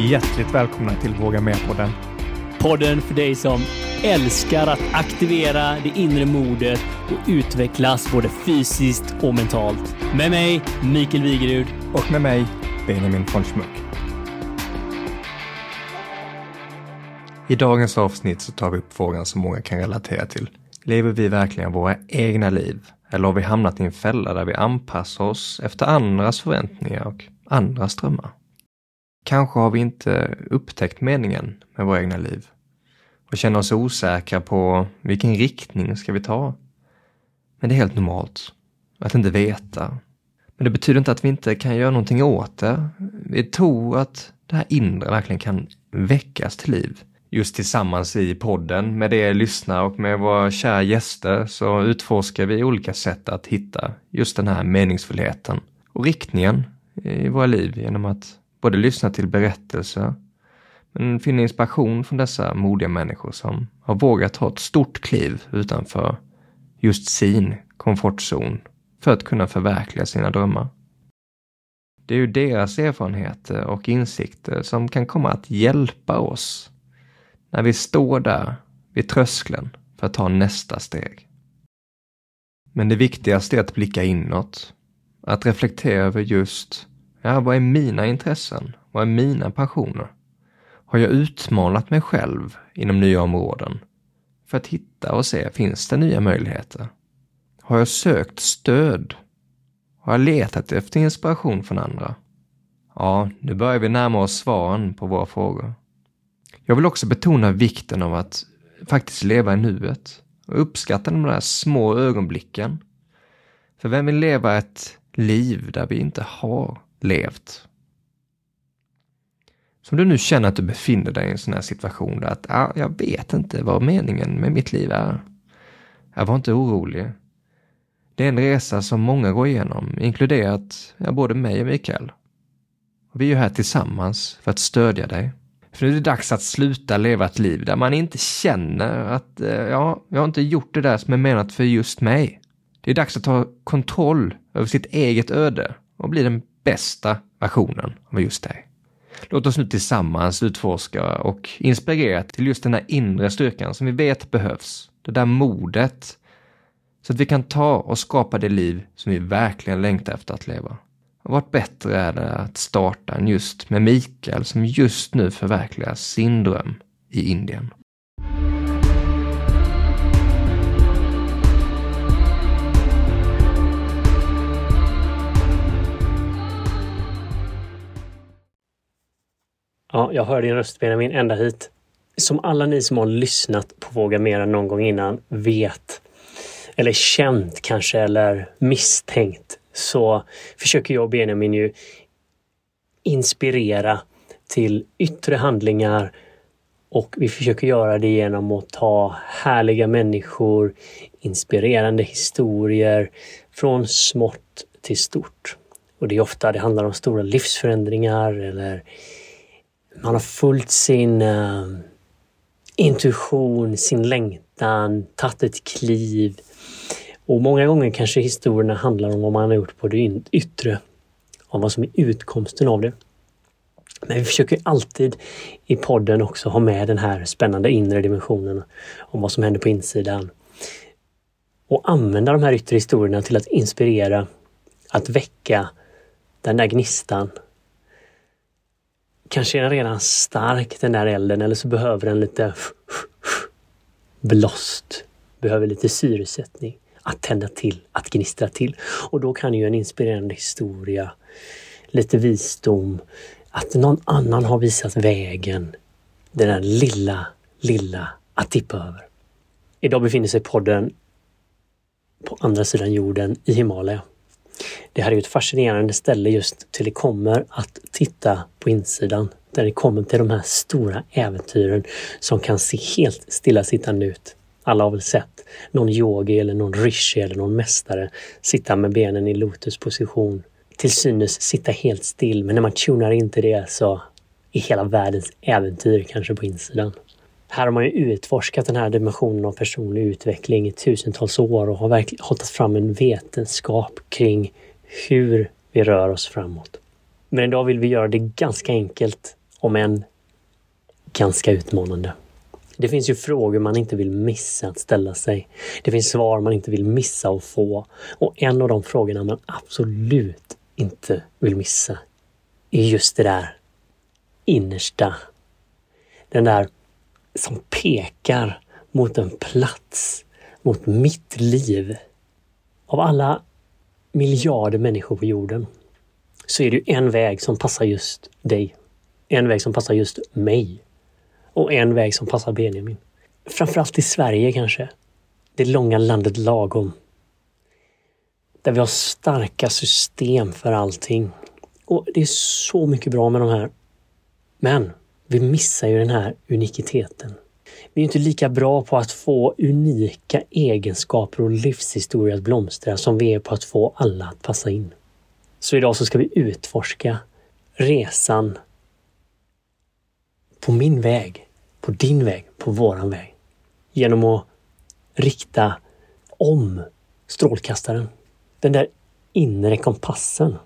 hjärtligt välkomna till Våga Med-podden. Podden för dig som älskar att aktivera det inre modet och utvecklas både fysiskt och mentalt. Med mig, Mikael Wigerud. Och med mig, Benjamin von Schmuck. I dagens avsnitt så tar vi upp frågan som många kan relatera till. Lever vi verkligen våra egna liv? Eller har vi hamnat i en fälla där vi anpassar oss efter andras förväntningar och andras drömmar? Kanske har vi inte upptäckt meningen med våra egna liv och känner oss osäkra på vilken riktning ska vi ta. Men det är helt normalt att inte veta. Men det betyder inte att vi inte kan göra någonting åt det. Vi tror att det här inre verkligen kan väckas till liv. Just tillsammans i podden med er lyssnare och med våra kära gäster så utforskar vi olika sätt att hitta just den här meningsfullheten och riktningen i våra liv genom att både lyssna till berättelser men finna inspiration från dessa modiga människor som har vågat ta ett stort kliv utanför just sin komfortzon för att kunna förverkliga sina drömmar. Det är ju deras erfarenheter och insikter som kan komma att hjälpa oss när vi står där vid tröskeln för att ta nästa steg. Men det viktigaste är att blicka inåt, att reflektera över just Ja, vad är mina intressen? Vad är mina passioner? Har jag utmanat mig själv inom nya områden? För att hitta och se, finns det nya möjligheter? Har jag sökt stöd? Har jag letat efter inspiration från andra? Ja, nu börjar vi närma oss svaren på våra frågor. Jag vill också betona vikten av att faktiskt leva i nuet och uppskatta de där små ögonblicken. För vem vill leva ett liv där vi inte har levt. Så om du nu känner att du befinner dig i en sån här situation där att ah, jag vet inte vad meningen med mitt liv är. Jag var inte orolig. Det är en resa som många går igenom, inkluderat ja, både mig och Mikael. Och vi är ju här tillsammans för att stödja dig. För nu är det dags att sluta leva ett liv där man inte känner att eh, ja, jag har inte gjort det där som är menat för just mig. Det är dags att ta kontroll över sitt eget öde och bli den bästa versionen av just dig. Låt oss nu tillsammans utforska och inspirera till just den här inre styrkan som vi vet behövs. Det där modet. Så att vi kan ta och skapa det liv som vi verkligen längtar efter att leva. Och vart bättre är det att starta än just med Mikael som just nu förverkligar sin dröm i Indien. Ja, jag hör din röst Benjamin ända hit. Som alla ni som har lyssnat på Våga Mera någon gång innan vet, eller känt kanske, eller misstänkt, så försöker jag och Benjamin ju inspirera till yttre handlingar och vi försöker göra det genom att ta härliga människor, inspirerande historier från smått till stort. Och det är ofta det handlar om stora livsförändringar eller man har följt sin uh, intuition, sin längtan, tagit ett kliv. Och många gånger kanske historierna handlar om vad man har gjort på det yttre. Om vad som är utkomsten av det. Men vi försöker alltid i podden också ha med den här spännande inre dimensionen om vad som händer på insidan. Och använda de här yttre historierna till att inspirera, att väcka den där gnistan Kanske är den redan stark den där elden eller så behöver den lite blåst. Behöver lite syresättning. Att tända till, att gnistra till. Och då kan ju en inspirerande historia, lite visdom, att någon annan har visat vägen. Den där lilla, lilla att tippa över. Idag befinner sig podden på andra sidan jorden i Himalaya. Det här är ju ett fascinerande ställe just till det kommer att titta på insidan. Där det kommer till de här stora äventyren som kan se helt stillasittande ut. Alla har väl sett någon yogi eller någon rishi eller någon mästare sitta med benen i lotusposition. Till synes sitta helt still, men när man tunar in till det så är hela världens äventyr kanske på insidan. Här har man ju utforskat den här dimensionen av personlig utveckling i tusentals år och har verkligen hållit fram en vetenskap kring hur vi rör oss framåt. Men idag vill vi göra det ganska enkelt om än ganska utmanande. Det finns ju frågor man inte vill missa att ställa sig. Det finns svar man inte vill missa att få. Och en av de frågorna man absolut inte vill missa är just det där innersta. Den där som pekar mot en plats, mot mitt liv. Av alla miljarder människor på jorden så är det en väg som passar just dig. En väg som passar just mig. Och en väg som passar Benjamin. Framförallt i Sverige kanske. Det långa landet lagom. Där vi har starka system för allting. Och det är så mycket bra med de här. Men vi missar ju den här unikiteten. Vi är inte lika bra på att få unika egenskaper och livshistoria att blomstra som vi är på att få alla att passa in. Så idag så ska vi utforska resan på min väg, på din väg, på våran väg. Genom att rikta om strålkastaren. Den där inre kompassen.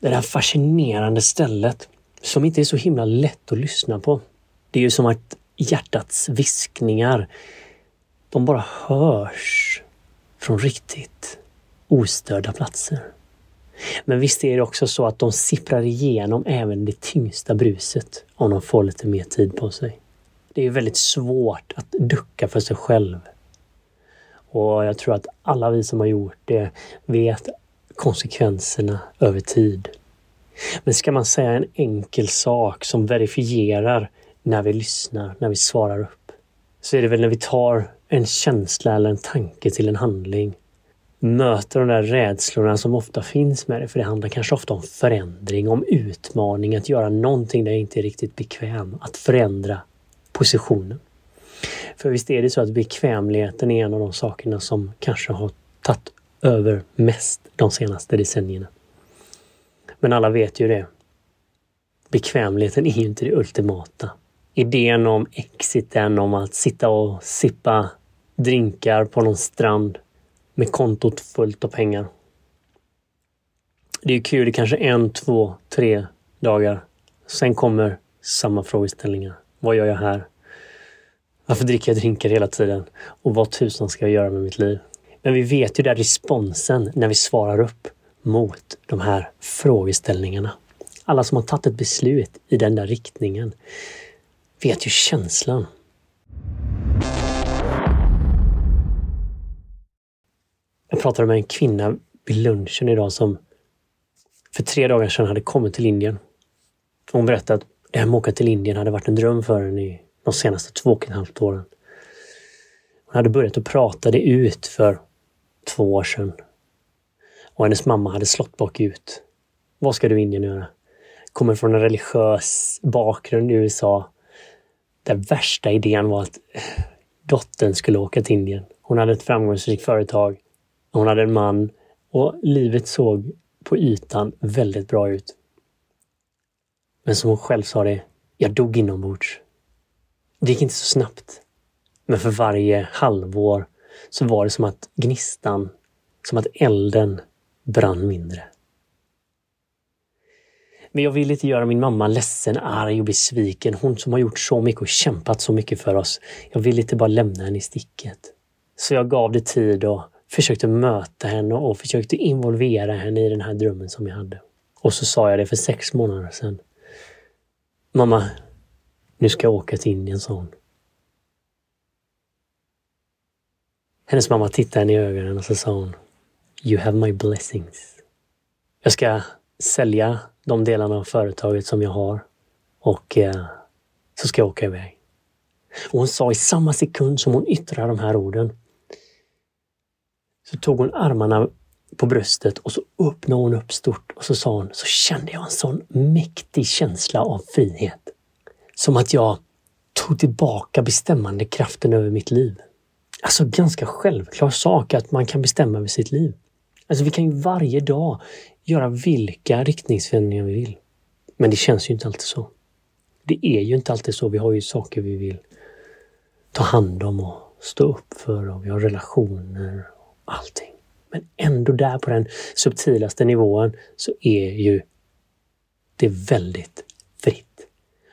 Det där fascinerande stället som inte är så himla lätt att lyssna på. Det är ju som att hjärtats viskningar, de bara hörs från riktigt ostörda platser. Men visst är det också så att de sipprar igenom även det tyngsta bruset om de får lite mer tid på sig. Det är väldigt svårt att ducka för sig själv. Och jag tror att alla vi som har gjort det vet konsekvenserna över tid. Men ska man säga en enkel sak som verifierar när vi lyssnar, när vi svarar upp, så är det väl när vi tar en känsla eller en tanke till en handling möter de där rädslorna som ofta finns med det. För det handlar kanske ofta om förändring, om utmaning, att göra någonting där jag inte är riktigt bekväm. Att förändra positionen. För visst är det så att bekvämligheten är en av de sakerna som kanske har tagit över mest de senaste decennierna. Men alla vet ju det. Bekvämligheten är ju inte det ultimata. Idén om exiten, om att sitta och sippa drinkar på någon strand med kontot fullt av pengar. Det är kul i kanske en, två, tre dagar. Sen kommer samma frågeställningar. Vad gör jag här? Varför dricker jag drinkar hela tiden? Och vad tusan ska jag göra med mitt liv? Men vi vet ju där responsen när vi svarar upp mot de här frågeställningarna. Alla som har tagit ett beslut i den där riktningen vet ju känslan. Jag pratade med en kvinna vid lunchen idag som för tre dagar sedan hade kommit till Indien. Hon berättade att det här med att åka till Indien hade varit en dröm för henne i de senaste två och ett halvt åren. Hon hade börjat att prata det ut för två år sedan. Och hennes mamma hade slått bakut. Vad ska du Indien göra? Kommer från en religiös bakgrund i USA. Där värsta idén var att eh, dottern skulle åka till Indien. Hon hade ett framgångsrikt företag. Hon hade en man och livet såg på ytan väldigt bra ut. Men som hon själv sa det, jag dog inombords. Det gick inte så snabbt. Men för varje halvår så var det som att gnistan, som att elden brann mindre. Men jag vill inte göra min mamma ledsen, arg och besviken. Hon som har gjort så mycket och kämpat så mycket för oss. Jag vill inte bara lämna henne i sticket. Så jag gav det tid och försökte möta henne och försökte involvera henne i den här drömmen som jag hade. Och så sa jag det för sex månader sedan. Mamma, nu ska jag åka till Indien, sa hon. Hennes mamma tittade henne i ögonen och så sa hon You have my blessings. Jag ska sälja de delarna av företaget som jag har och eh, så ska jag åka iväg. Och hon sa i samma sekund som hon yttrade de här orden så tog hon armarna på bröstet och så öppnade hon upp stort och så sa hon, så kände jag en sån mäktig känsla av frihet. Som att jag tog tillbaka bestämmande kraften över mitt liv. Alltså ganska självklar sak att man kan bestämma över sitt liv. Alltså vi kan ju varje dag göra vilka riktningsförändringar vi vill. Men det känns ju inte alltid så. Det är ju inte alltid så. Vi har ju saker vi vill ta hand om och stå upp för och vi har relationer och allting. Men ändå där på den subtilaste nivån så är ju det väldigt fritt.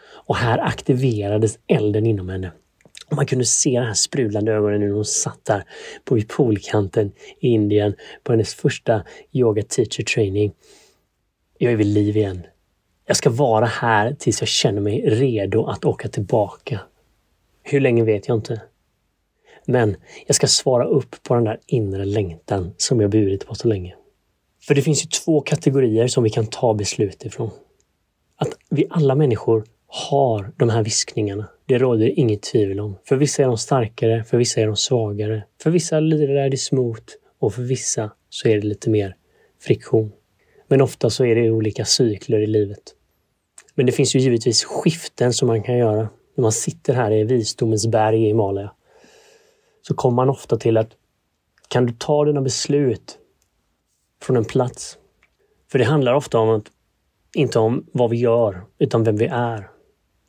Och här aktiverades elden inom henne. Och man kunde se de här sprudlande ögonen när hon satt där på poolkanten i Indien på hennes första yoga teacher training. Jag är vid liv igen. Jag ska vara här tills jag känner mig redo att åka tillbaka. Hur länge vet jag inte. Men jag ska svara upp på den där inre längtan som jag burit på så länge. För det finns ju två kategorier som vi kan ta beslut ifrån. Att vi alla människor har de här viskningarna. Det råder inget tvivel om. För vissa är de starkare, för vissa är de svagare. För vissa är det smooth och för vissa så är det lite mer friktion. Men ofta så är det olika cykler i livet. Men det finns ju givetvis skiften som man kan göra. När man sitter här i visdomens berg i Himalaya så kommer man ofta till att kan du ta dina beslut från en plats? För det handlar ofta om att, inte om vad vi gör, utan vem vi är.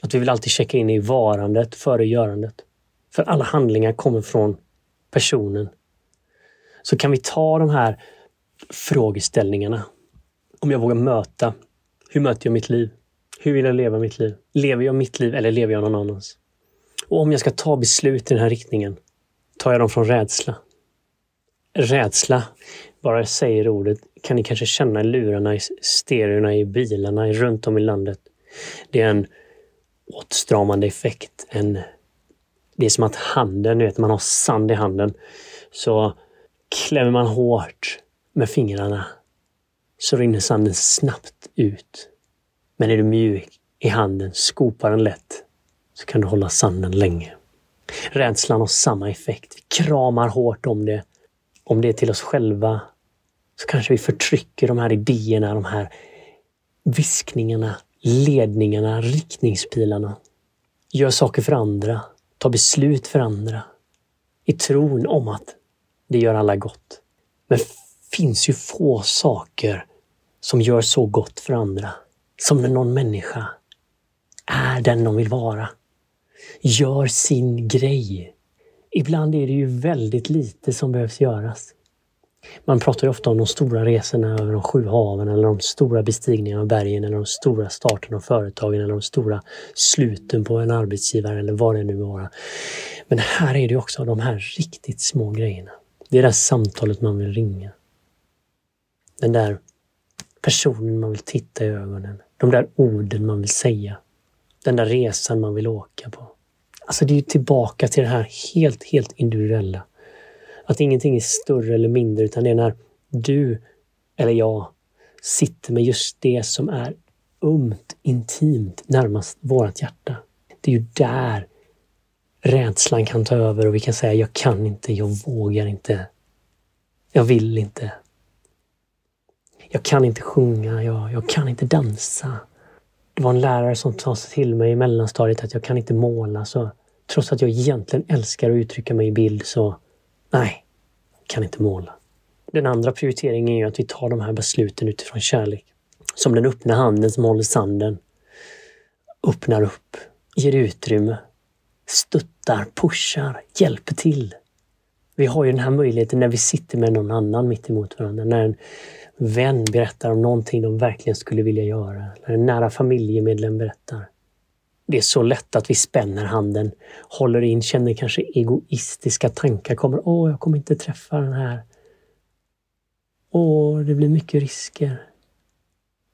Att vi vill alltid checka in i varandet före görandet. För alla handlingar kommer från personen. Så kan vi ta de här frågeställningarna. Om jag vågar möta, hur möter jag mitt liv? Hur vill jag leva mitt liv? Lever jag mitt liv eller lever jag någon annans? Och om jag ska ta beslut i den här riktningen, tar jag dem från rädsla? Rädsla, bara jag säger ordet, kan ni kanske känna i lurarna, i stereorna, i bilarna runt om i landet. Det är en åtstramande effekt. än... det är som att handen, du vet, man har sand i handen. Så klämmer man hårt med fingrarna så rinner sanden snabbt ut. Men är du mjuk i handen, skopar den lätt, så kan du hålla sanden länge. Rädslan har samma effekt. Vi kramar hårt om det. Om det är till oss själva så kanske vi förtrycker de här idéerna, de här viskningarna, ledningarna, riktningspilarna. Gör saker för andra, tar beslut för andra. I tron om att det gör alla gott. Men det finns ju få saker som gör så gott för andra som när någon människa är den de vill vara. Gör sin grej. Ibland är det ju väldigt lite som behövs göras. Man pratar ju ofta om de stora resorna över de sju haven eller de stora bestigningarna av bergen eller de stora starten av företagen eller de stora sluten på en arbetsgivare eller vad det nu vara. Men här är det också de här riktigt små grejerna. Det är det där samtalet man vill ringa. Den där personen man vill titta i ögonen. De där orden man vill säga. Den där resan man vill åka på. Alltså det är ju tillbaka till det här helt, helt individuella. Att ingenting är större eller mindre utan det är när du eller jag sitter med just det som är ömt, intimt, närmast vårt hjärta. Det är ju där rädslan kan ta över och vi kan säga jag kan inte, jag vågar inte. Jag vill inte. Jag kan inte sjunga, jag, jag kan inte dansa. Det var en lärare som sa till mig i mellanstadiet att jag kan inte måla. Så trots att jag egentligen älskar att uttrycka mig i bild så nej, kan inte måla. Den andra prioriteringen är att vi tar de här besluten utifrån kärlek. Som den öppna handen som håller sanden. Öppnar upp, ger utrymme, stöttar, pushar, hjälper till. Vi har ju den här möjligheten när vi sitter med någon annan mitt emot varandra. När en vän berättar om någonting de verkligen skulle vilja göra. När en nära familjemedlem berättar. Det är så lätt att vi spänner handen, håller in, känner kanske egoistiska tankar. kommer Åh, jag kommer inte träffa den här. Åh, det blir mycket risker.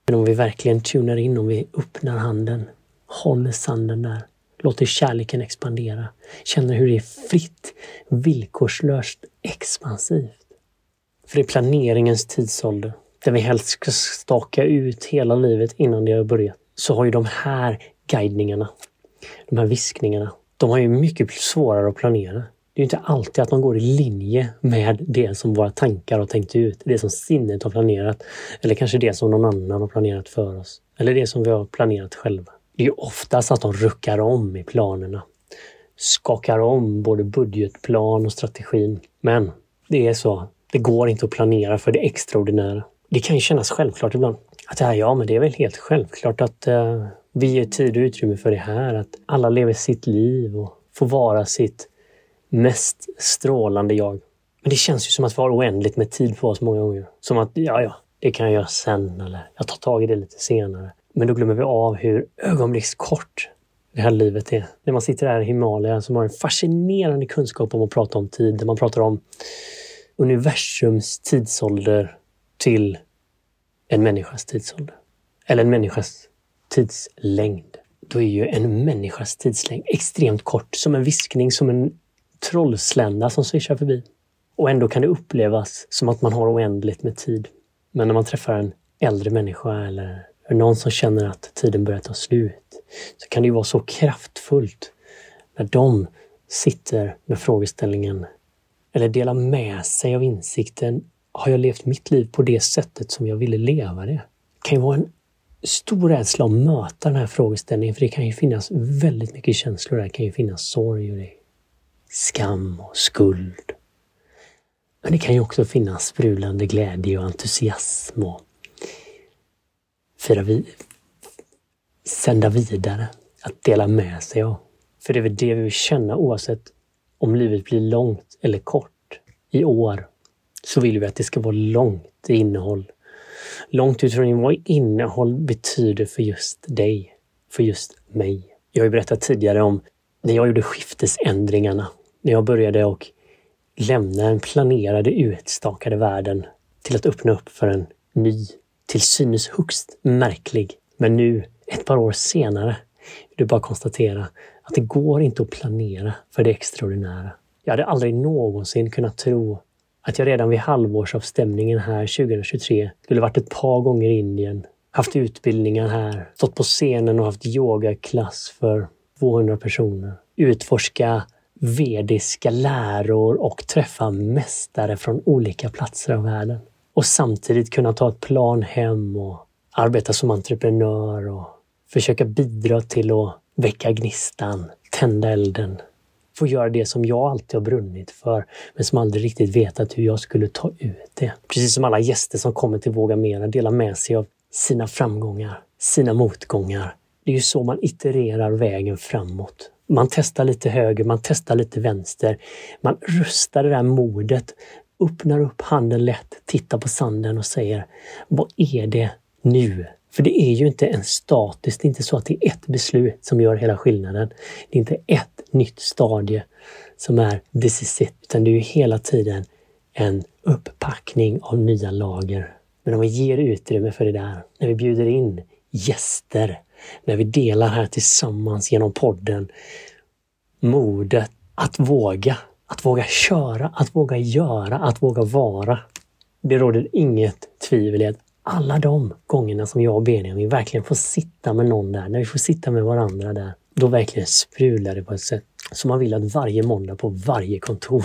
Men om vi verkligen tunar in, om vi öppnar handen, håller sanden där, låter kärleken expandera, känner hur det är fritt, villkorslöst, expansivt. För det är planeringens tidsålder, där vi helst ska staka ut hela livet innan det har börjat. Så har ju de här guidningarna, de här viskningarna, de har ju mycket svårare att planera. Det är inte alltid att de går i linje med det som våra tankar har tänkt ut, det som sinnet har planerat. Eller kanske det som någon annan har planerat för oss. Eller det som vi har planerat själva. Det är oftast att de ruckar om i planerna. Skakar om både budgetplan och strategin. Men det är så det går inte att planera för det extraordinära. Det kan ju kännas självklart ibland. Att ja, ja men det är väl helt självklart att eh, vi ger tid och utrymme för det här. Att alla lever sitt liv och får vara sitt mest strålande jag. Men det känns ju som att vi har oändligt med tid på oss många gånger. Som att, ja, ja, det kan jag göra sen eller jag tar tag i det lite senare. Men då glömmer vi av hur ögonblickskort det här livet är. När man sitter här i Himalaya som har en fascinerande kunskap om att prata om tid, där man pratar om universums tidsålder till en människas tidsålder. Eller en människas tidslängd. Då är ju en människas tidslängd extremt kort, som en viskning, som en trollslända som svischar förbi. Och ändå kan det upplevas som att man har oändligt med tid. Men när man träffar en äldre människa eller någon som känner att tiden börjar ta slut, så kan det ju vara så kraftfullt när de sitter med frågeställningen eller delar med sig av insikten. Har jag levt mitt liv på det sättet som jag ville leva det? Det kan ju vara en stor rädsla att möta den här frågeställningen, för det kan ju finnas väldigt mycket känslor där. Det kan ju finnas sorg och det skam och skuld. Men det kan ju också finnas sprudlande glädje och entusiasm och fira vi sända vidare, att dela med sig av. För det är väl det vi vill känna oavsett om livet blir långt eller kort. I år så vill vi att det ska vara långt i innehåll. Långt utifrån vad innehåll betyder för just dig, för just mig. Jag har ju berättat tidigare om när jag gjorde skiftesändringarna. När jag började och lämna den planerade utstakade världen till att öppna upp för en ny, till synes högst märklig, men nu ett par år senare, du bara konstatera att det går inte att planera för det extraordinära. Jag hade aldrig någonsin kunnat tro att jag redan vid halvårsavstämningen här 2023 skulle varit ett par gånger i Indien, haft utbildningar här, stått på scenen och haft yogaklass för 200 personer, utforska vediska läror och träffa mästare från olika platser av världen. Och samtidigt kunna ta ett plan hem och arbeta som entreprenör och försöka bidra till att väcka gnistan, tända elden. Få göra det som jag alltid har brunnit för, men som aldrig riktigt vetat hur jag skulle ta ut det. Precis som alla gäster som kommer till Våga Mera delar med sig av sina framgångar, sina motgångar. Det är ju så man itererar vägen framåt. Man testar lite höger, man testar lite vänster. Man rustar det där modet, öppnar upp handen lätt, tittar på sanden och säger Vad är det nu för det är ju inte en status, det är inte så att det är ett beslut som gör hela skillnaden. Det är inte ett nytt stadie som är this is it, utan det är ju hela tiden en upppackning av nya lager. Men om vi ger utrymme för det där, när vi bjuder in gäster, när vi delar här tillsammans genom podden, modet att våga, att våga köra, att våga göra, att våga vara. Det råder inget tvivel i att alla de gångerna som jag och Benjamin verkligen får sitta med någon där, när vi får sitta med varandra där, då verkligen sprudlar det på ett sätt som man vill att varje måndag på varje kontor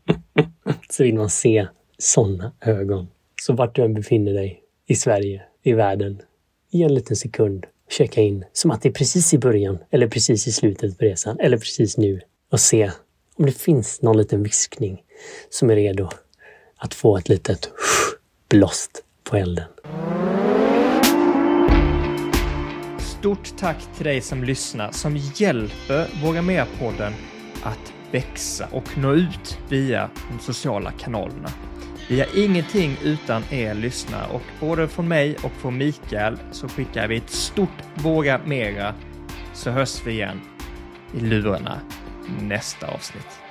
så vill man se sådana ögon. Så vart du än befinner dig, i Sverige, i världen, i en liten sekund, checka in som att det är precis i början eller precis i slutet på resan eller precis nu och se om det finns någon liten viskning som är redo att få ett litet blåst på elden. Stort tack till dig som lyssnar, som hjälper Våga Mer-podden att växa och nå ut via de sociala kanalerna. Vi har ingenting utan er lyssnare och både från mig och från Mikael så skickar vi ett stort Våga Mera så hörs vi igen i lurarna nästa avsnitt.